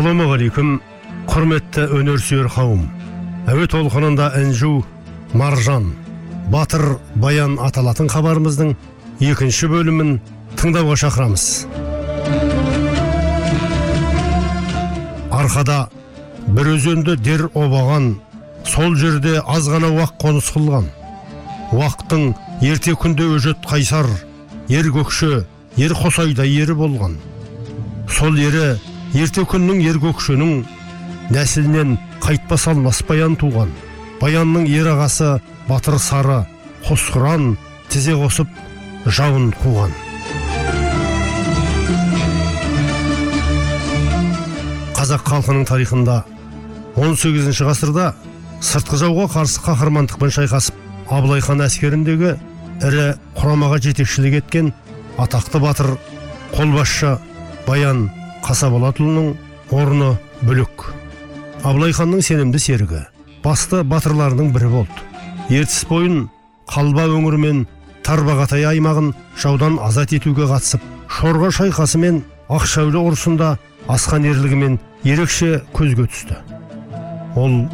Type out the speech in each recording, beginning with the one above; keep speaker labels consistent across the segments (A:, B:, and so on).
A: Ассалаумағалейкум құрметті өнерсүйер қауым әуе толқынында інжу маржан батыр баян аталатын хабарымыздың екінші бөлімін тыңдауға шақырамыз. Арқада бір өзенді дер обаған сол жерде аз ғана уақ қоныс қылған. Уақтың ерте күнде өжет қайсар ер көкше ер қосайдай ері болған. Сол ері ерте күннің ер көкшенің нәсілінен қайтпас алмас баян туған баянның ер ағасы батыр сары қос құран тізе қосып жауын қуған қазақ халқының тарихында 18 ғасырда сыртқы жауға қарсы қаһармандықпен шайқасып абылай хан әскеріндегі ірі құрамаға жетекшілік еткен атақты батыр қолбасшы баян қасаболатұлының орны бүлік. Абылай ханның сенімді серігі. Басты батырларының бірі болды. Ертіс бойын қалба өңірі мен тарбағатай аймағын жаудан азат етуге қатысып шорға шайқасы мен ақшәулі ұрысында асқан ерлігімен ерекше көзге түсті. Ол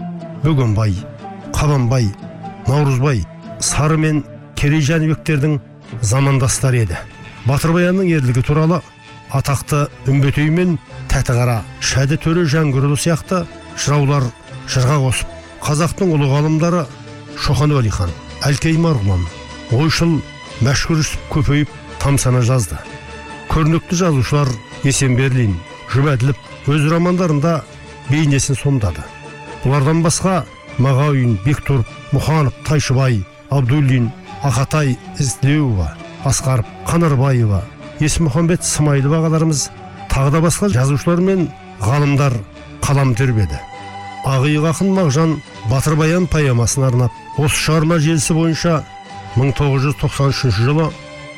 A: бөгенбай қабанбай наурызбай сары мен керей жәнібектердің замандастары еді. Батыр баянның ерлігі туралы атақты үмбетей мен тәтіқара шәді төре жәңгірұлы сияқты жыраулар жырға қосып қазақтың ұлы ғалымдары шоқан уәлихан әлкей марғұлан ойшыл мәшһүр жүсіп көпейіп тамсана жазды. Көрнекті жазушылар есенберлин жұмәділов өз романдарында бейнесін сомдады. Бұлардан басқа мағауин бектұров мұханов тайшыбай абдуллин ақатай ізтілеуова асқаров қанарбаева есмұхамбет смайылов ағаларымыз тағы да басқа жазушылар мен ғалымдар қалам тербеді ақиық ақын мағжан батыр баян арнап осы шығарма желісі бойынша 1993 жылы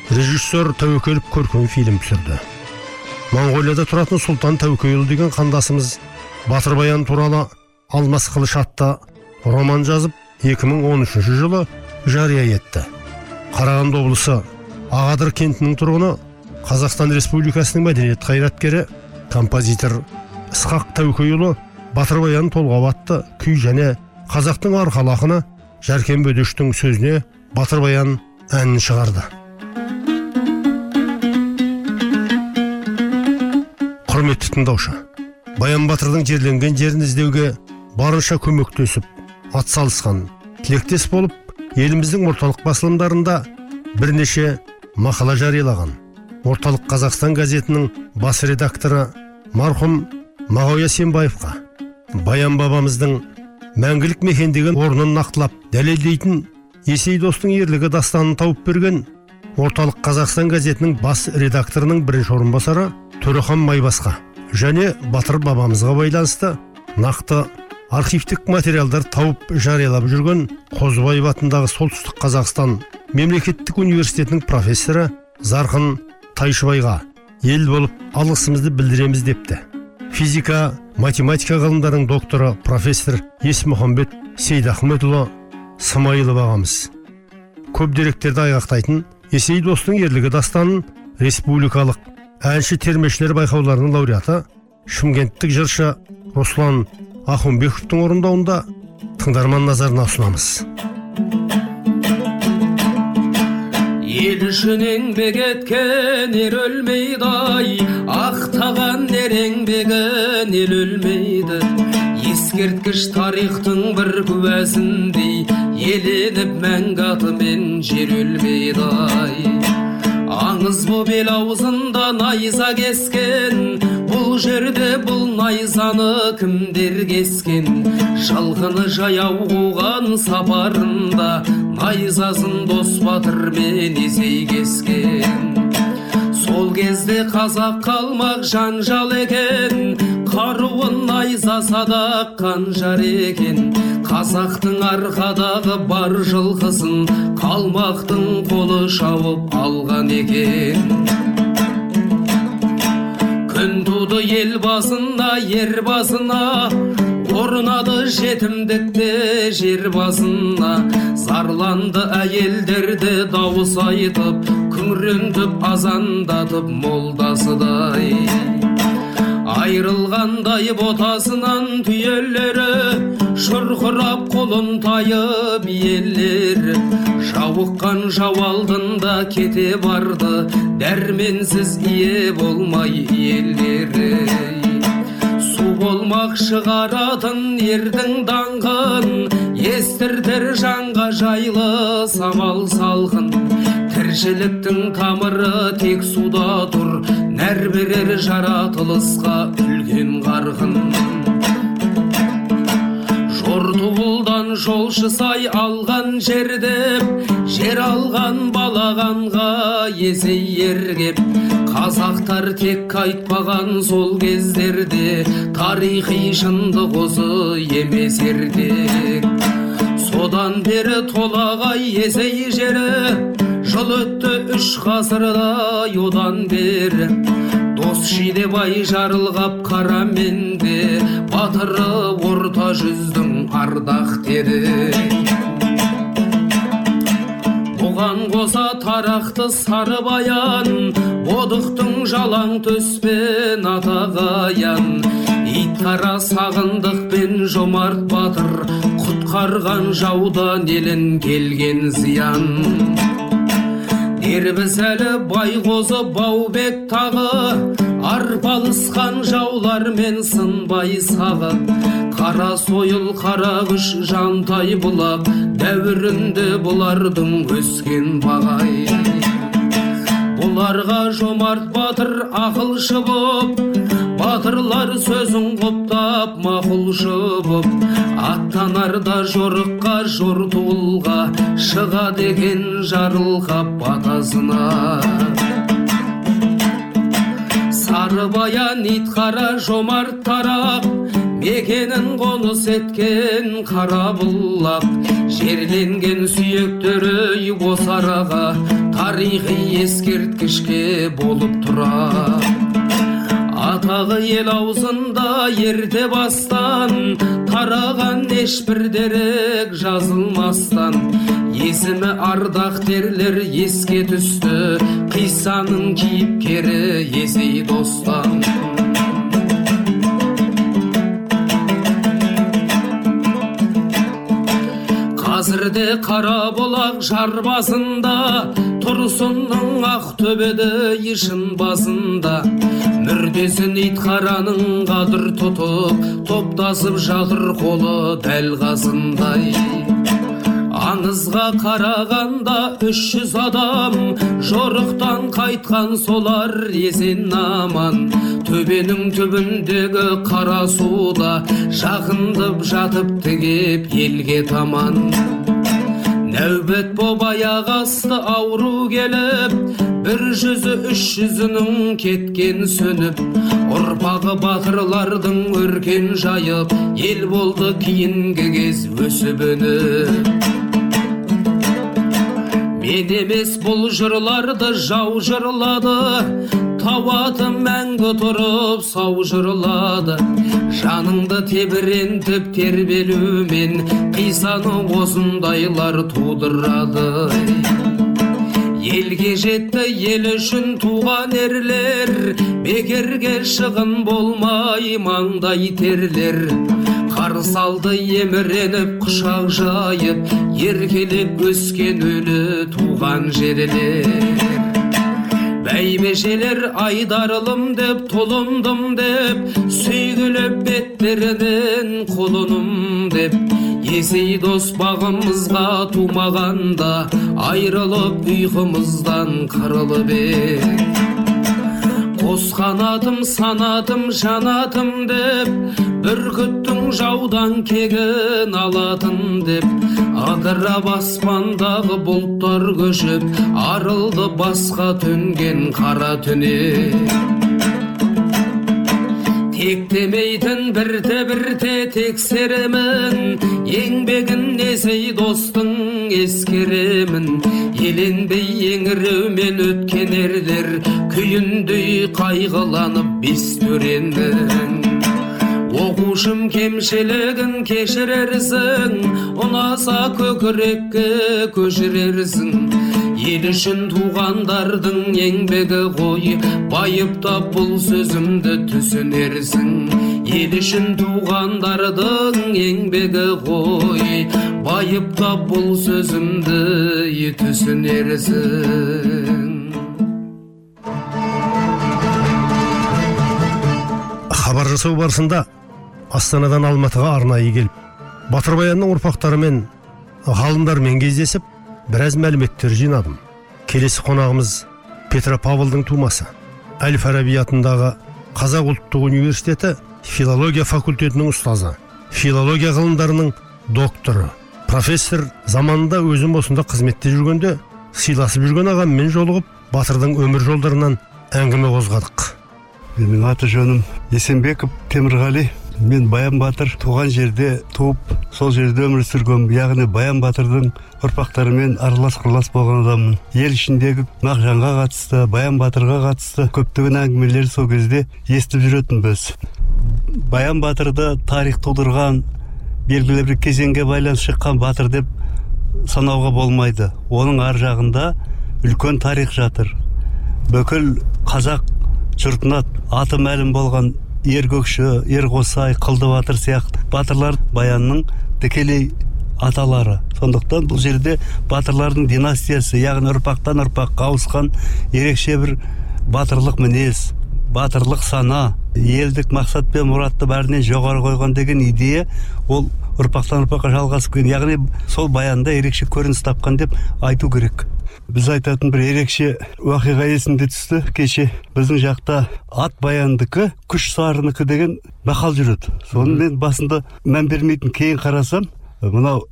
A: режиссер тәуекелов көркем фильм түсірді. Моңғолияда тұратын сұлтан тәукеұлы деген қандасымыз батыр баян туралы алмас қылыш атты роман жазып 2013 жылы жария етті. Қарағанды облысы ағадыр кентінің тұрғыны қазақстан республикасының мәдениет қайраткері композитор ысқақ тәукеұлы батыр баян толғау атты күй және қазақтың арқалы ақыны жәркен бөдештің сөзіне батыр баян әнін шығарды. Құрметті тыңдаушы баян батырдың жерленген жерін іздеуге барынша көмектесіп атсалысқан тілектес болып еліміздің орталық басылымдарында бірнеше мақала жариялаған. Орталық қазақстан газетінің бас редакторы марқұм мағауия сенбаевқа баян бабамыздың мәңгілік мекендеген орнын нақтылап дәлелдейтін есей достың ерлігі дастанын тауып берген орталық қазақстан газетінің бас редакторының бірінші орынбасары төрехан майбасқа және батыр бабамызға байланысты нақты архивтік материалдар тауып жариялап жүрген қозыбаев атындағы солтүстік қазақстан мемлекеттік университетінің профессоры зарқын тайшыбайға ел болып алғысымызды білдіреміз депті. Физика математика ғылымдарының докторы профессор есмұхамбет сейдахметұлы смайылов ағамыз. Көп деректерді айғақтайтын есей достың ерлігі дастанын республикалық әнші термешілер байқауларының лауреаты шымкенттік жыршы руслан ахунбековтың орындауында тыңдарман назарына ұсынамыз.
B: Ел үшін еңбек еткен ер өлмейді ай ақтаған ер еңбегін ел өлмейді ескерткіш тарихтың бір куәсіндей еленіп мәңгі атымен жер өлмейді ай аңыз боп ел аузында найза кескен. Бұл жерде бұл найзаны кімдер кескен? Жылқыны жаяу қуған сапарында найзасын дос батырмен есей кескен. Сол кезде қазақ қалмақ жанжал екен қаруын найза садақ қанжар екен. Қазақтың арқадағы бар жылқысын қалмақтың қолы шауып алған екен. Күн туды ел басына ер басына орнады жетімдікте жер басына зарланды әйелдерде дауыс айтып күңірентіп азандатып молдасыдай айрылғандай ботасынан түйелері шұрқырап құлын тайып еллері жауыққан жау алдында кете барды дәрменсіз ие болмай елдері болмақ шығаратын ердің даңғын. Естіртер жанға жайлы самал салқын тіршіліктің тамыры тек суда тұр. Нәр берер жаратылысқа үлкен қарқын жортуылдан жолшы сай алған жерде жер алған балағанға есей ергеп қазақтар тек айтпаған сол кездерде тарихи шындық осы емес ертек содан бері толағай есей жері жыл өтті үш ғасырдай одан бері. Дос шидебай жарылғап қараменде батыры орта жүздің ардақтері бұған қоса тарақты сары баян бодықтың жалаң төспен атағаян. Итқара сағындық пен жомарт батыр құтқарған жаудан елін келген зиян. Дербіз әлі байғозы баубек тағы арпалысқан жаулармен сынбай сағы қара сойыл қара күш жантай бұлақ дәуірінде бұлардың өскен бағай бұларға жомарт батыр ақылшы боп батырлар сөзін құптап мақұлшы боп аттанарда жорыққа жортуылға шыға деген жарылқап батасына. Сары баян жомарт тарақ мекенін қоныс еткен қара бұлақ жерленген сүйектері осы араға тарихи ескерткішке болып тұра. Атағы ел аузында ерте бастан тараған ешбір дерек жазылмастан. Есімі ардақтерлер еске түсті қиссаның кейіпкері есей достан. Қазірде қара бұлақ жар басында тұрсынның ақ төбеді ишін басында мүрдесін итқараның қадір тұтып топтасып жатыр қолы дәл қасындай аңызға қарағанда үш жүз адам жорықтан қайтқан солар есен аман. Төбенің түбіндегі қара суда жақындып жатып тігеп елге таман. Нәубет боп аяқ асты ауру келіп бір жүзі үш жүзінің кеткен сөніп. Ұрпағы батырлардың өркен жайып ел болды кейінгі кез өсіп өніп. Мен емес бұл жырларды жау жырлады тау аты мәңгі тұрып сау жырлады жаныңды тебірентіп тербелумен қисаны осындайлар тудырады елге жетті ел үшін туған ерлер бекерге шығын болмай маңдай терлер қарсы алды еміреніп құшақ жайып еркелеп өскен өлі туған жерлер бәйбешелер айдарылым деп тұлындым деп сүйгілеп беттерінен құлыным деп. Есей дос бағымызға тумағанда айрылып ұйқымыздан қырылып ек қос қанатым санатым жанатым деп бүркіттің жаудан кегін алатын деп. Адырап аспандағы бұлттар көшіп арылды басқа төнген қара түнек тектемейтін бірте бірте тексеремін еңбегін есей достың ескеремін. Еленбей еңіреумен өткен ерлер күйіндей қайғыланып бес төренің оқушым кемшілігін кешірерсің ұнаса көкірекке көшірерсің. Ел үшін туғандардың еңбегі ғой байыптап бұл сөзімді түсінерсің. Ел үшін туғандардың еңбегі ғой байыптап бұл сөзімді түсінерсің.
A: Хабар жасау барысында астанадан алматыға арнайы келіп батыр баянның ұрпақтары мен ғалымдармен кездесіп біраз мәліметтер жинадым. Келесі қонағымыз петропавлдың тумасы. Әл фараби атындағы қазақ ұлттық университеті филология факультетінің ұстазы филология ғылымдарының докторы профессор заманында өзім осында қызметте жүргенде сыйласып жүрген ағаммен жолығып батырдың өмір жолдарынан әңгіме қозғадық.
C: Менің аты жөнім есенбеков темірғали. Мен баян батыр туған жерде туып сол жерде өмір сүрген яғни баян батырдың ұрпақтарымен аралас құрлас болған адаммын. Ел ішіндегі мағжанға қатысты баян батырға қатысты көптеген әңгімелер сол кезде естіп жүретінбіз баян батырды тарих тудырған белгілі бір кезеңге байланысты шыққан батыр деп санауға болмайды. Оның ар жағында үлкен тарих жатыр. Бүкіл қазақ жұртына аты мәлім болған ергөкші ерқосай қылды батыр сияқты батырлар баянның тікелей аталары. Сондықтан бұл жерде батырлардың династиясы яғни ұрпақтан ұрпаққа ауысқан ерекше бір батырлық мінез батырлық сана елдік мақсат пен мұратты бәрінен жоғары қойған деген идея ол ұрпақтан ұрпаққа жалғасып келген. Яғни сол баянда ерекше көрініс тапқан деп айту керек. Біз айтатын бір ерекше уақиға есімде түсті. Кеше біздің жақта ат баяндікі күш сарынікі деген мақал жүреді. Соны мен басында мән бермейтін кейін қарасам мынау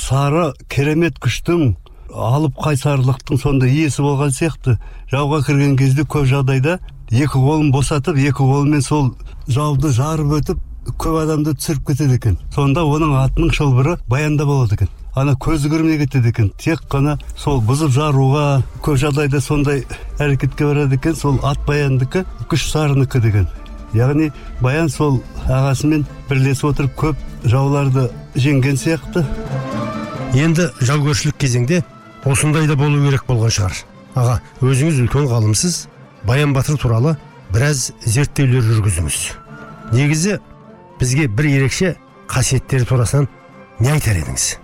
C: сары керемет күштің алып қайсарлықтың сонда иесі болған сияқты. Жауға кірген кезде көп жағдайда екі қолын босатып екі қолымен сол жауды жарып өтіп көп адамды түсіріп кетеді екен. Сонда оның атының шылбыры баянда болады екен. Ана көзі көрмей кетеді екен. Тек қана сол бұзып жаруға көп жағдайда сондай әрекетке барады екен. Сол ат баяндікі күш сарынікі деген. Яғни баян сол ағасымен бірлесіп отырып көп жауларды жеңген сияқты.
A: Енді жаугершілік кезеңде осындай да болу керек болған шығар. Аға өзіңіз үлкен ғалымсыз баян батыр туралы біраз зерттеулер жүргіздіңіз негізі бізге бір ерекше қасиеттері турасынан не айтар едіңіз?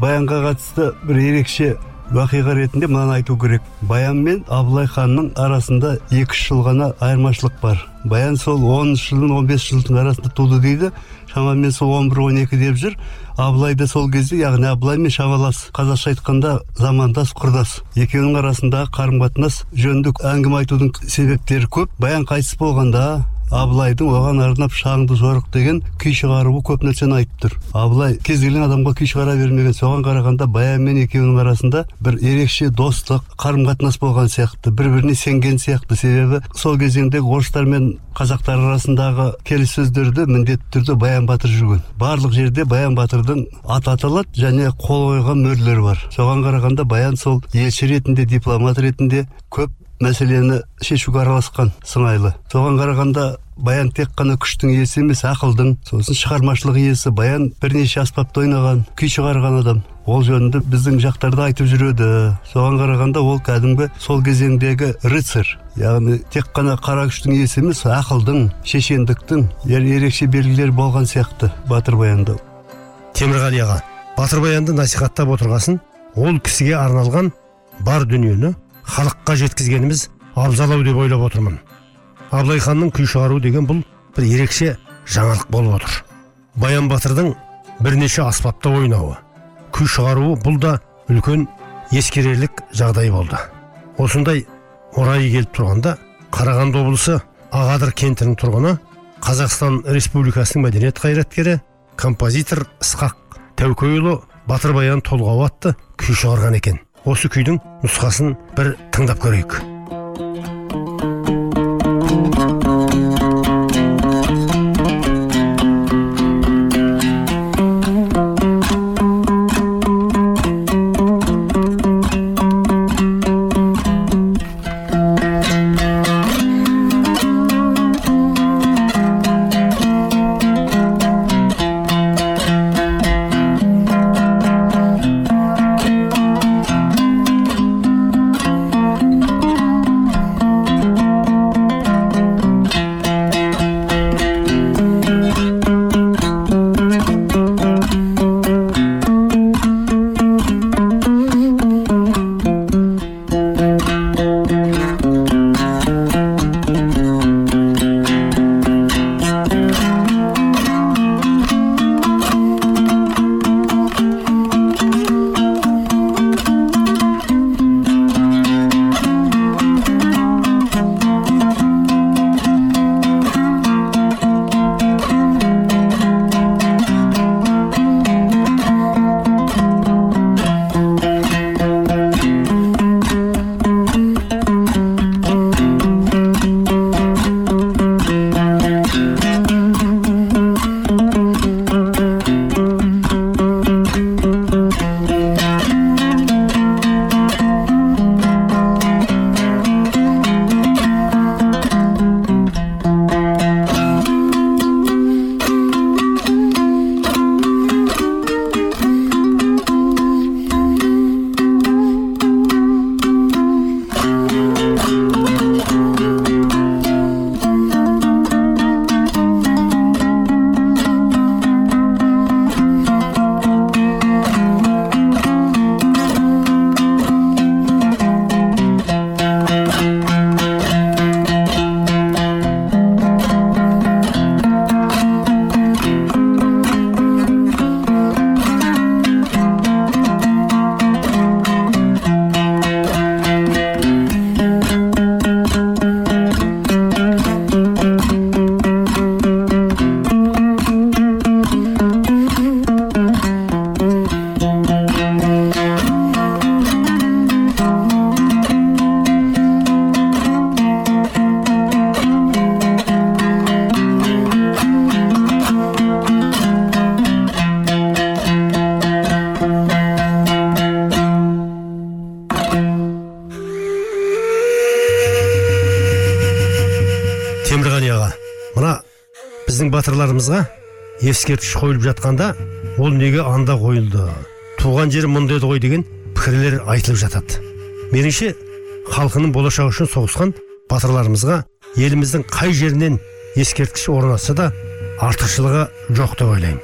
C: Баянға қатысты бір ерекше уақиға ретінде мынаны айту керек. Баян мен абылай ханның арасында екі үш жыл ғана айырмашылық бар. Баян сол оныншы жылдың он бес жылдың арасында туды дейді. Шамамен сол он бір он екі деп жүр. Абылай да сол кезде яғни абылаймен шамалас қазақша айтқанда замандас құрдас. Екеуінің арасындағы қарым қатынас жөнінде әңгіме айтудың себептері көп. Баян қайтыс болғанда абылайдың оған арнап шаңды жорық деген күй шығаруы көп нәрсені айтып тұр абылай кез келген адамға күй шығара бермеген соған қарағанда баян мен екеуінің арасында бір ерекше достық қарым қатынас болған сияқты бір біріне сенген сияқты. Себебі сол кезеңдегі орыстар мен қазақтар арасындағы келіссөздерді міндетті түрде баян батыр жүрген. Барлық жерде баян батырдың аты аталады және қол қойған мөрлері бар. Соған қарағанда баян сол елші ретінде дипломат ретінде көп мәселені шешуге араласқан сыңайлы. Соған қарағанда баян тек қана күштің иесі емес ақылдың сосын шығармашылық иесі баян бірнеше аспапта ойнаған күй шығарған адам. Ол жөнінде біздің жақтарда айтып жүреді. Соған қарағанда ол кәдімгі сол кезеңдегі рыцарь яғни тек қана қара күштің иесі емес ақылдың шешендіктің ерекше белгілері болған сияқты батыр баянда
A: темірғали аға батыр баянды насихаттап отырғасын. Ол кісіге арналған бар дүниені халыққа жеткізгеніміз абзал деп ойлап отырмын. Абылай ханның күй шығару деген бұл бір ерекше жаңалық болып отыр. Баян батырдың бірнеше аспапта ойнауы күй шығаруы бұл да үлкен ескерерлік жағдай болды. Осындай орайы келіп тұрғанда қарағанды облысы ағадыр кентінің тұрғыны қазақстан республикасының мәдениет қайраткері композитор ысқақ тәукеұлы батыр баян толғауы атты күй шығарған екен. Осы күйдің нұсқасын бір тыңдап көрейік. Ескерткіш қойылып жатқанда ол неге анда қойылды? Туған жері мұнда еді ғой деген пікірлер айтылып жатады. Меніңше халқының болашағы үшін соғысқан батырларымызға еліміздің қай жерінен ескерткіш орнатса да артықшылығы жоқ деп ойлаймын.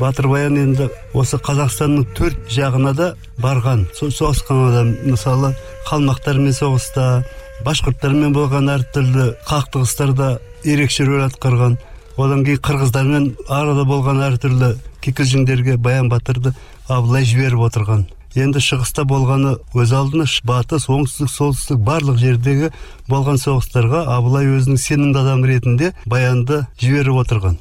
C: Батыр баян енді осы қазақстанның төрт жағына да барған. Со- соғысқан адам мысалы қалмақтармен соғыста башқұрттармен болған әртүрлі қақтығыстарда ерекше рөл атқарған. Одан кейін қырғыздармен арада болған әртүрлі кикілжіңдерге баян батырды абылай жіберіп отырған. Енді шығыста болғаны өз алдына батыс оңтүстік солтүстік барлық жердегі болған соғыстарға абылай өзінің сенімді адамы ретінде баянды жіберіп отырған.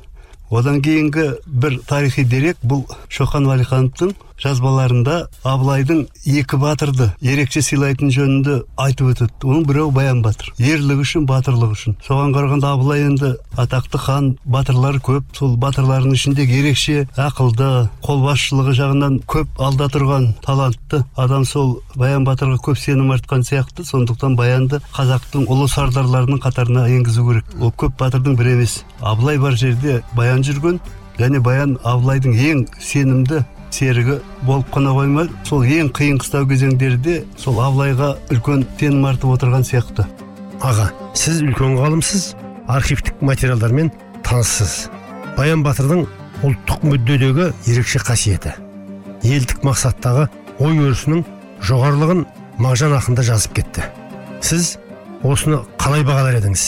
C: Одан кейінгі бір тарихи дерек бұл шоқан уәлихановтың жазбаларында абылайдың екі батырды ерекше сыйлайтын жөнінде айтып өтеді. Оның біреуі баян батыр. Ерлігі үшін батырлығы үшін. Соған қарағанда абылай енді атақты хан батырлар көп. Сол батырлардың ішіндегі ерекше ақылды қолбасшылығы жағынан көп алда тұрған талантты адам сол баян батырға көп сенім артқан сияқты. Сондықтан баянды қазақтың ұлы сардарларының қатарына енгізу керек. Ол көп батырдың бірі емес. Абылай бар жерде баян жүрген және баян абылайдың ең сенімді серігі болып қана қоймай сол ең қиын қыстау кезеңдерде сол абылайға үлкен сенім артып отырған сияқты.
A: Аға сіз үлкен ғалымсыз архивтік материалдармен таныссыз баян батырдың ұлттық мүддедегі ерекше қасиеті. Елдік мақсаттағы ой өрісінің жоғарылығын мағжан ақында жазып кетті. Сіз осыны қалай бағалар едіңіз?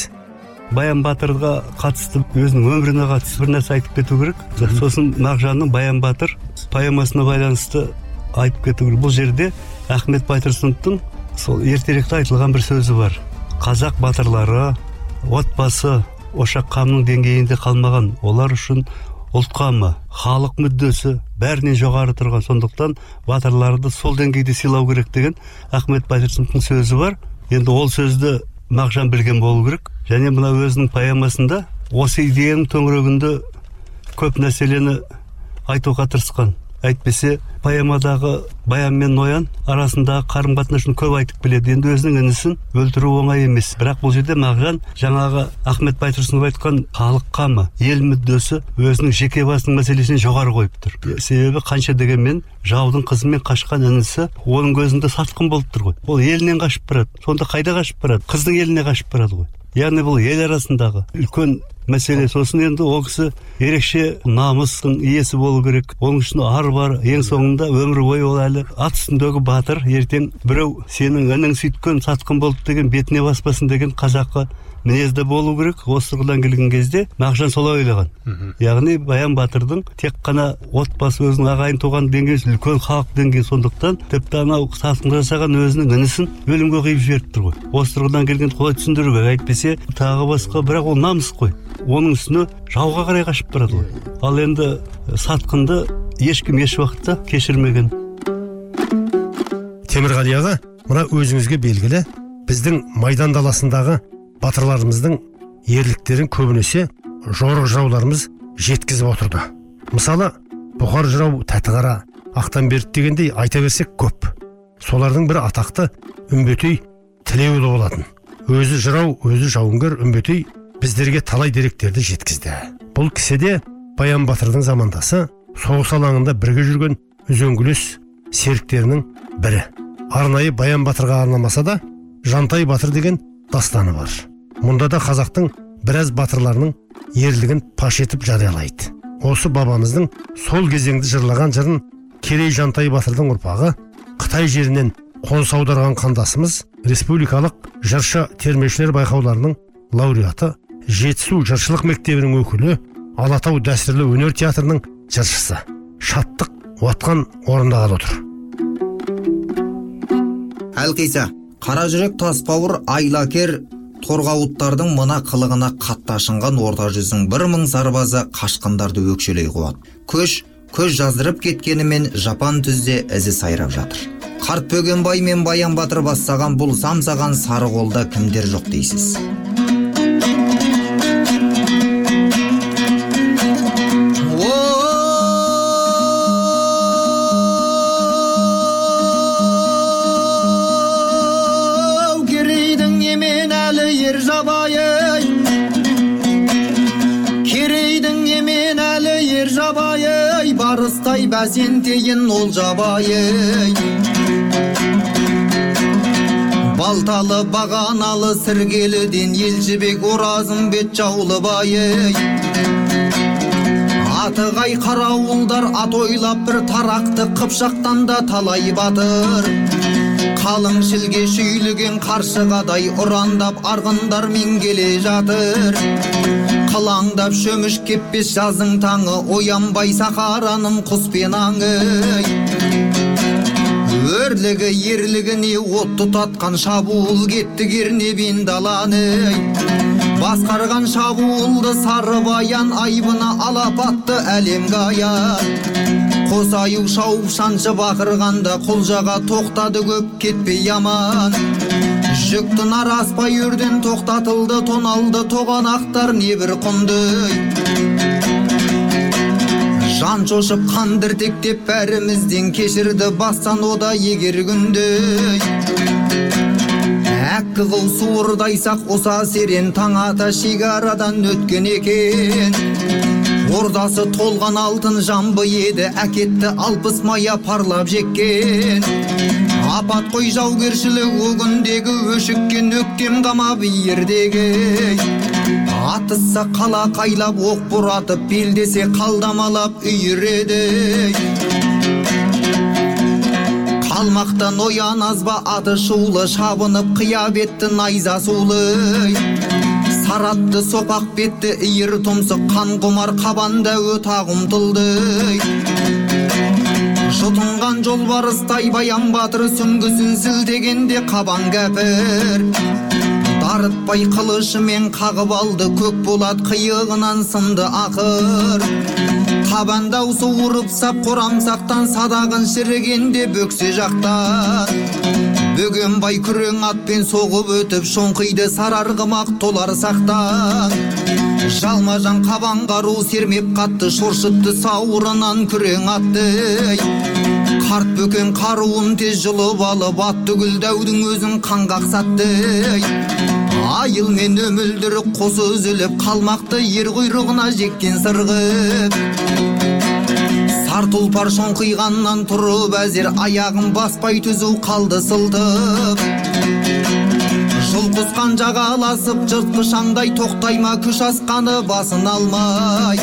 C: Баян батырға қатысты өзінің өміріне қатысты бір нәрсе айтып кету керек. Сосын мағжанның баян батыр поэмасына байланысты айтып кету керек. Бұл жерде ахмет байтұрсыновтың сол ертеректе айтылған бір сөзі бар. Қазақ батырлары отбасы ошақ қамының деңгейінде қалмаған олар үшін ұлт қамы халық мүддесі бәрінен жоғары тұрған. Сондықтан батырларды сол деңгейде сыйлау керек деген ахмет байтұрсыновтың сөзі бар. Енді ол сөзді мағжан білген болу керек. Және мына өзінің поэмасында осы идеяның төңірегінде көп нәрселені айтуға тырысқан. Әйтпесе поэмадағы баян мен ноян арасындағы қарым қатынасын көп айтып келеді. Енді өзінің інісін өлтіру оңай емес. Бірақ бұл жерде мағжан жаңағы ахмет байтұрсынов айтқан халық қамы ел мүддесі өзінің жеке басының мәселесін жоғары қойып тұр. Себебі қанша дегенмен жаудың қызымен қашқан інісі оның көзінде сатқын болып тұр ғой. Ол елінен қашып барады сонда қайда қашып барады? Қыздың еліне қашып барады ғой. Яғни бұл ел арасындағы үлкен мәселе. Сосын енді ол кісі ерекше намыстың иесі болу керек. Оның үшін ар бар ең соңында өмір бойы ол әлі ат үстіндегі батыр. Ертең біреу сенің інің сөйткен сатқын болды деген бетіне баспасын деген қазақы мінезді болу керек осы тұрғыдан келген кезде мағжан солай ойлаған. Яғни баян батырдың тек қана отбасы өзінің ағайын туған деңгейі үлкен халық деңгейі сондықтан тіпті анау сатқын жасаған өзінің інісін өлімге қиып жіберіп тұр ғой. Осы тұрғыдан келгенде солай түсіндіру керек әйтпесе тағы басқа бірақ ол намыс қой. Оның үстіне жауға қарай қашып барады ғой. Ал енді сатқынды ешкім еш уақытта кешірмеген.
A: Темірғали аға мына өзіңізге белгілі біздің майдан даласындағы батырларымыздың ерліктерін көбінесе жорық жырауларымыз жеткізіп отырды. Мысалы бұхар жырау тәтіқара ақтанберді дегендей айта берсек көп. Солардың бірі атақты үмбетей тілеуұлы болатын. Өзі жырау өзі жауынгер үмбетей біздерге талай деректерді жеткізді. Бұл кісі де баян батырдың замандасы соғыс алаңында бірге жүрген үзеңгілес серіктерінің бірі. Арнайы баян батырға арнамаса да жантай батыр деген дастаны бар. Мұнда да қазақтың біраз батырларының ерлігін паш етіп жариялайды. Осы бабамыздың сол кезеңді жырлаған жырын керей жантай батырдың ұрпағы қытай жерінен қоныс аударған қандасымыз республикалық жыршы термешілер байқауларының лауреаты жетісу жыршылық мектебінің өкілі алатау дәстүрлі өнер театрының жыршысы. Шаттық уатқан орындағалы отыр.
D: Әлқиса қара жүрек тасбауыр айлакер торғауыттардың мына қылығына қатты ашынған орта жүздің бір мың сарбазы қашқындарды өкшелей қуады. Көш көз жаздырып кеткенімен жапан түзде ізі сайрап жатыр. Қарт бөгенбай мен баян батыр бастаған бұл самсаған сары қолда кімдер жоқ дейсіз?
E: Бәсентейін ол жабайы балталы бағаналы сіргеліден ел жібек оразым бет жаулыбайы атығай қарауылдар ат ойлап бір тарақты қыпшақтан да талай батыр қалың шілге шүйліген қаршығадай ұрандап арғындармен келе жатыр қылаңдап шөміш кеппес жазың таңы оянбай сахараның құспен аңы өрлігі ерлігіне от тұтатқан шабуыл кетті кернебен даланы. Басқарған шабуылды сары баян айбыны алапатты әлемге аян қос аю шауып шаншып ақырғанда құлжаға тоқтады көп кетпей аман. Жүкті нараспай өрден тоқтатылды тоналды тоғанақтар небір құнды. Жан шошып қан діртектеп бәрімізден кешірді бастан ода егер күнді. Әккі қыл суырдайсақ оса серен таң ата шекарадан өткен екен. Ордасы толған алтын жамбы еді әкетті алпыс мая парлап жеккен. Апат қой жаугершілік о күндегі өшіккен өктем қамап ердегі атысса қала қайлап оқ бұратып белдесе қалдамалап үйіреді. Қалмақтан оян азба аты шулы шабынып қия бетті найза сулы. Саратты сопақ бетті иір тұмсық қан құмар қабанда өтақ ұмтылды жұтынған жолбарыстай баян батыр сүңгісін сілтегенде қабан кәпір. Дарытпай қылышымен қағып алды көк болат қиығынан сынды ақыр. Қабан даусы ұрып сап қорамсақтан садағын шірігенде бөксе жақтан. Бөгенбай күрең атпен соғып өтіп шоңқиды сарарғымақ толар сақтан жалма жан қабан қару сермеп қатты шоршытты сауырынан күрең атты. Қарт бөкен қаруын тез жұлып алып ат түгіл дәудің өзін қанға ақсатты айыл мен өмілдір қосы үзіліп қалмақты ер құйрығына жеккен сырғып. Сар тұлпар шоңқиғаннан тұрып әзер аяғын баспай түзу қалды сылтып. Жұл құсқан жағаласып жыртқыш аңдай тоқтай ма күш асқаны басын алмай.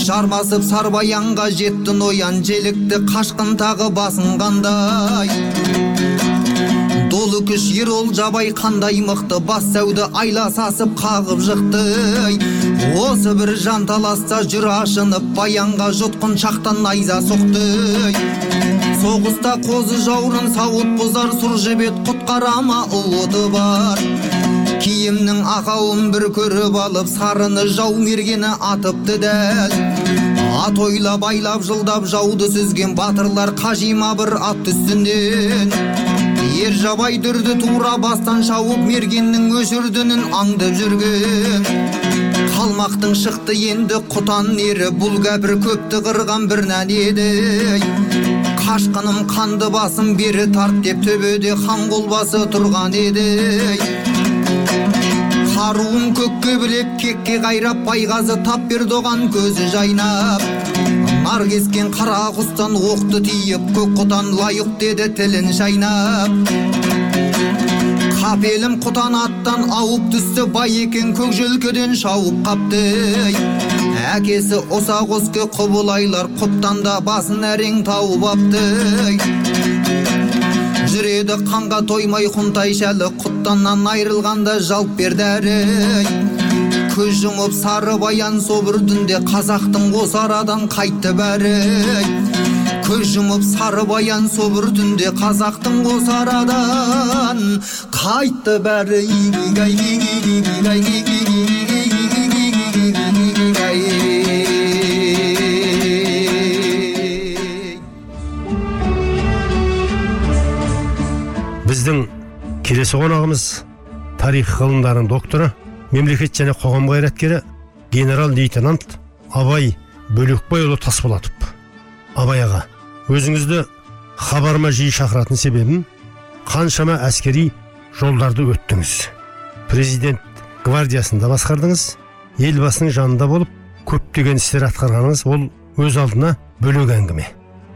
E: Жармасып сарбаянға жетті ноян желікті қашқын тағы басынғандай. Долы күш ерол жабай қандай мықты бас сәуді айла сасып қағып жықты. Осы бір жанталасса жүр ашынып баянға жұтқын шақтан найза соқты. Соғыста қозы жаурын сауыт бұзар сұр жебет құтқарама уыты бар. Киімнің ақауын бір көріп алып сарыны жау мергені атыпты дәл. Ат ойлап байлап жылдап жауды сүзген батырлар қажима бір ат үстінен. Ер жабай дүрді тура бастан шауып мергеннің өшірдінін аңдып жүрген. Қалмақтың шықты енді құтан ері бұл кәпір көпті қырған бір нән еді. Қашқыным қанды басым бері тарт деп төбеде хан қолбасы тұрған еді. Қаруын көкке білеп кекке қайрап байғазы тап берді оған көзі жайнап. Нар кескен қара құстан оқты тиіп көк құтан лайық деді тілін шайнап. Қапелім құтан аттан ауып түсті бай екен көк желкеден шауып қапты. Әкесі оса қоске құбылайлар құттан да басын әрең тауып апты. Жүреді қанға тоймай құнтай шәлі құттаннан айрылғанда жалп берді әрі. Көз жұмып сары баян собыр түнде қазақтың осы арадан қайтты бәрі. Көз жұмып сары баян түнде қазақтың осы арадан қайтты бәрі.
A: Біздің келесі қонағымыз тарих ғылымдарының докторы мемлекет және қоғам қайраткері генерал лейтенант абай бөлекбайұлы тасболатов. Абай аға өзіңізді хабарыма жиі шақыратын себебім қаншама әскери жолдарды өттіңіз. Президент гвардиясында басқардыңыз елбасының жанында болып көптеген істер атқарғаныңыз ол өз алдына бөлек әңгіме.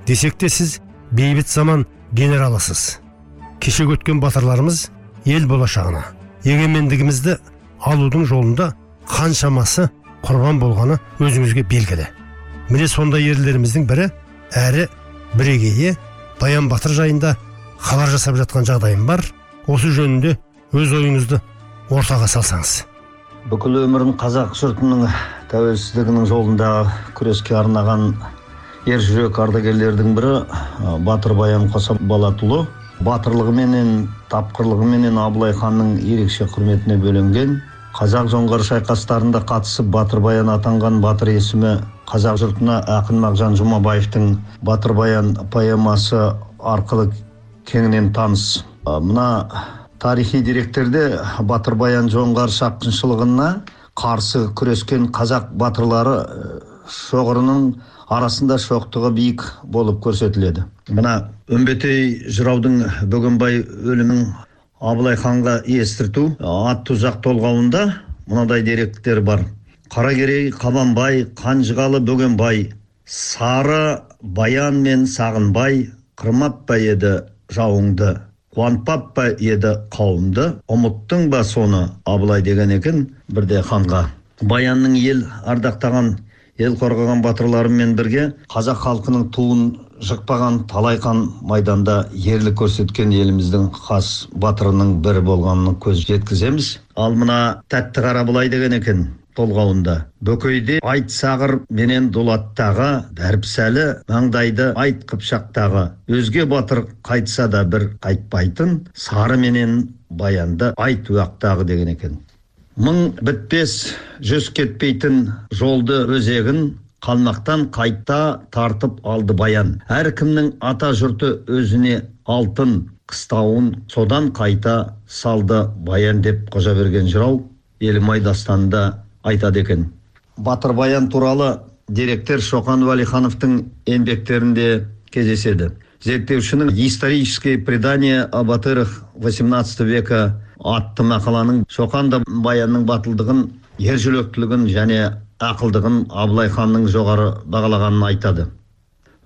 A: Десек те сіз бейбіт заман генералысыз. Кеше өткен батырларымыз ел болашағына егемендігімізді алудың жолында қаншамасы құрбан болғаны өзіңізге белгілі. Міне сондай ерлеріміздің бірі әрі бірегейі баян батыр жайында хабар жасап жатқан жағдайым бар. Осы жөнінде өз ойыңызды ортаға салсаңыз.
F: Бүкіл өмірін қазақ жұртының тәуелсіздігінің жолындағы күреске арнаған ер жүрек ардагерлердің бірі батыр баян қосабалатұлы батырлығыменен тапқырлығыменен абылай ханның ерекше құрметіне бөленген қазақ жоңғар шайқастарында қатысып батыр баян атанған батыр есімі қазақ жұртына ақын мағжан жұмабаевтың батыр баян поэмасы арқылы кеңінен таныс. Мына тарихи деректерде батыр баян жоңғар шапқыншылығына қарсы күрескен қазақ батырлары ә, шоғырының арасында шоқтығы биік болып көрсетіледі. Мына үмбетей жыраудың бөгенбай өлімін абылай ханға естірту ат тұзақ толғауында мынадай деректер бар. Қаракерей қабанбай қанжығалы бөгенбай сары баян мен сағынбай қырмап па еді жауыңды қуантпап па еді қауымды. Ұмыттың ба соны абылай деген екен бірде ханға. Баянның ел ардақтаған ел қорғаған батырларыммен бірге қазақ халқының туын жықпаған талай қан майданда ерлік көрсеткен еліміздің хас батырының бірі болғанын көз жеткіземіз. Ал мына тәтті қара былай деген екен толғауында. Бөкейде айт сағыр менен дулаттағы дәріпсәлі маңдайды айт қыпшақтағы. Өзге батыр қайтса да бір қайтпайтын сары менен баянды айт уақтағы деген екен мың бітпес жүз кетпейтін жолды өзегін қалмақтан қайта тартып алды баян. Әркімнің ата жұрты өзіне алтын қыстауын содан қайта салды баян деп қожаберген жырау елімай дастанында айтады екен. Батыр баян туралы деректер шоқан уәлихановтың еңбектерінде кездеседі. Зерттеушінің исторические предания о батырах 18 века атты мақаланың шоқан да баянның батылдығын ержүректілігін және ақылдығын абылай ханның жоғары бағалағанын айтады.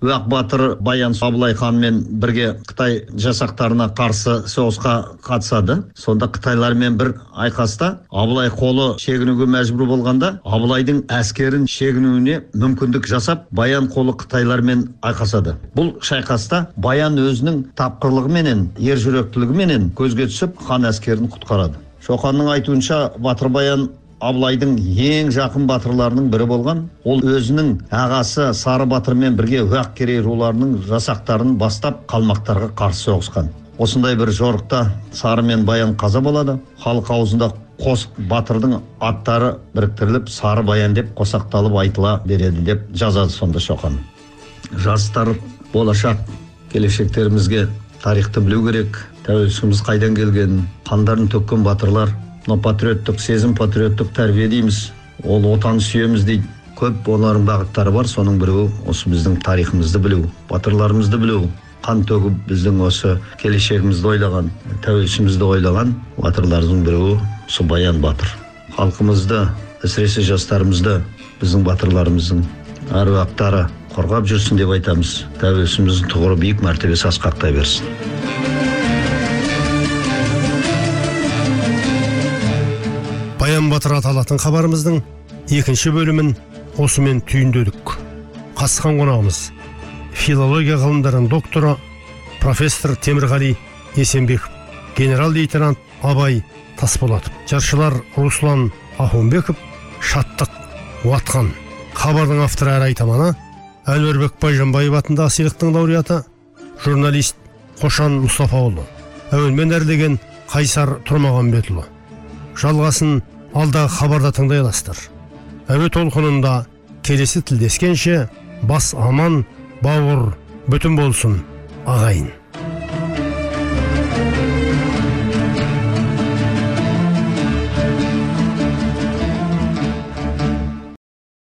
F: Уақ батыр баян абылай ханмен бірге қытай жасақтарына қарсы соғысқа қатысады. Сонда қытайлармен бір айқаста абылай қолы шегінуге мәжбүр болғанда абылайдың әскерін шегінуіне мүмкіндік жасап баян қолы қытайлармен айқасады. Бұл шайқаста баян өзінің тапқырлығыменен ержүректілігіменен көзге түсіп хан әскерін құтқарады. Шоқанның айтуынша батыр баян абылайдың ең жақын батырларының бірі болған ол өзінің ағасы сары батырмен бірге уақ керей руларының жасақтарын бастап қалмақтарға қарсы соғысқан. Осындай бір жорықта сары мен баян қаза болады халық аузында қос батырдың аттары біріктіріліп сары баян деп қосақталып айтыла береді деп жазады сонда шоқан. Жастар болашақ келешектерімізге тарихты білу керек тәуелсіздігіміз қайдан келгенін қандарын төккен батырлар мынау патриоттық сезім патриоттық тәрбие дейміз ол отан сүйеміз дейді көп олардың бағыттары бар соның біреуі осы біздің тарихымызды білу батырларымызды білу қан төгіп біздің осы келешегімізді ойлаған тәуелсіздігімізді ойлаған батырлардың біреуі осы баян батыр халқымызды әсіресе жастарымызды біздің батырларымыздың әруақтары қорғап жүрсін деп айтамыз тәуелсіздігіміздің тұғыры биік мәртебесі асқақтай берсін
A: батыр аталатын хабарымыздың екінші бөлімін осымен түйіндедік. Қатысқан қонағымыз филология ғылымдарының докторы профессор темірғали есенбеков генерал лейтенант абай тасболатов жыршылар руслан ахунбеков шаттық уатқан. Хабардың авторы әрі айтаманы әнуарбек байжанбаев атындағы сыйлықтың лауреаты журналист қошан мұстафаұлы әуенмен әрлеген қайсар тұрмағанбетұлы жалғасын алдағы хабарда тыңдай аласыздар әуе толқынында келесі тілдескенше бас аман бауыр бүтін болсын ағайын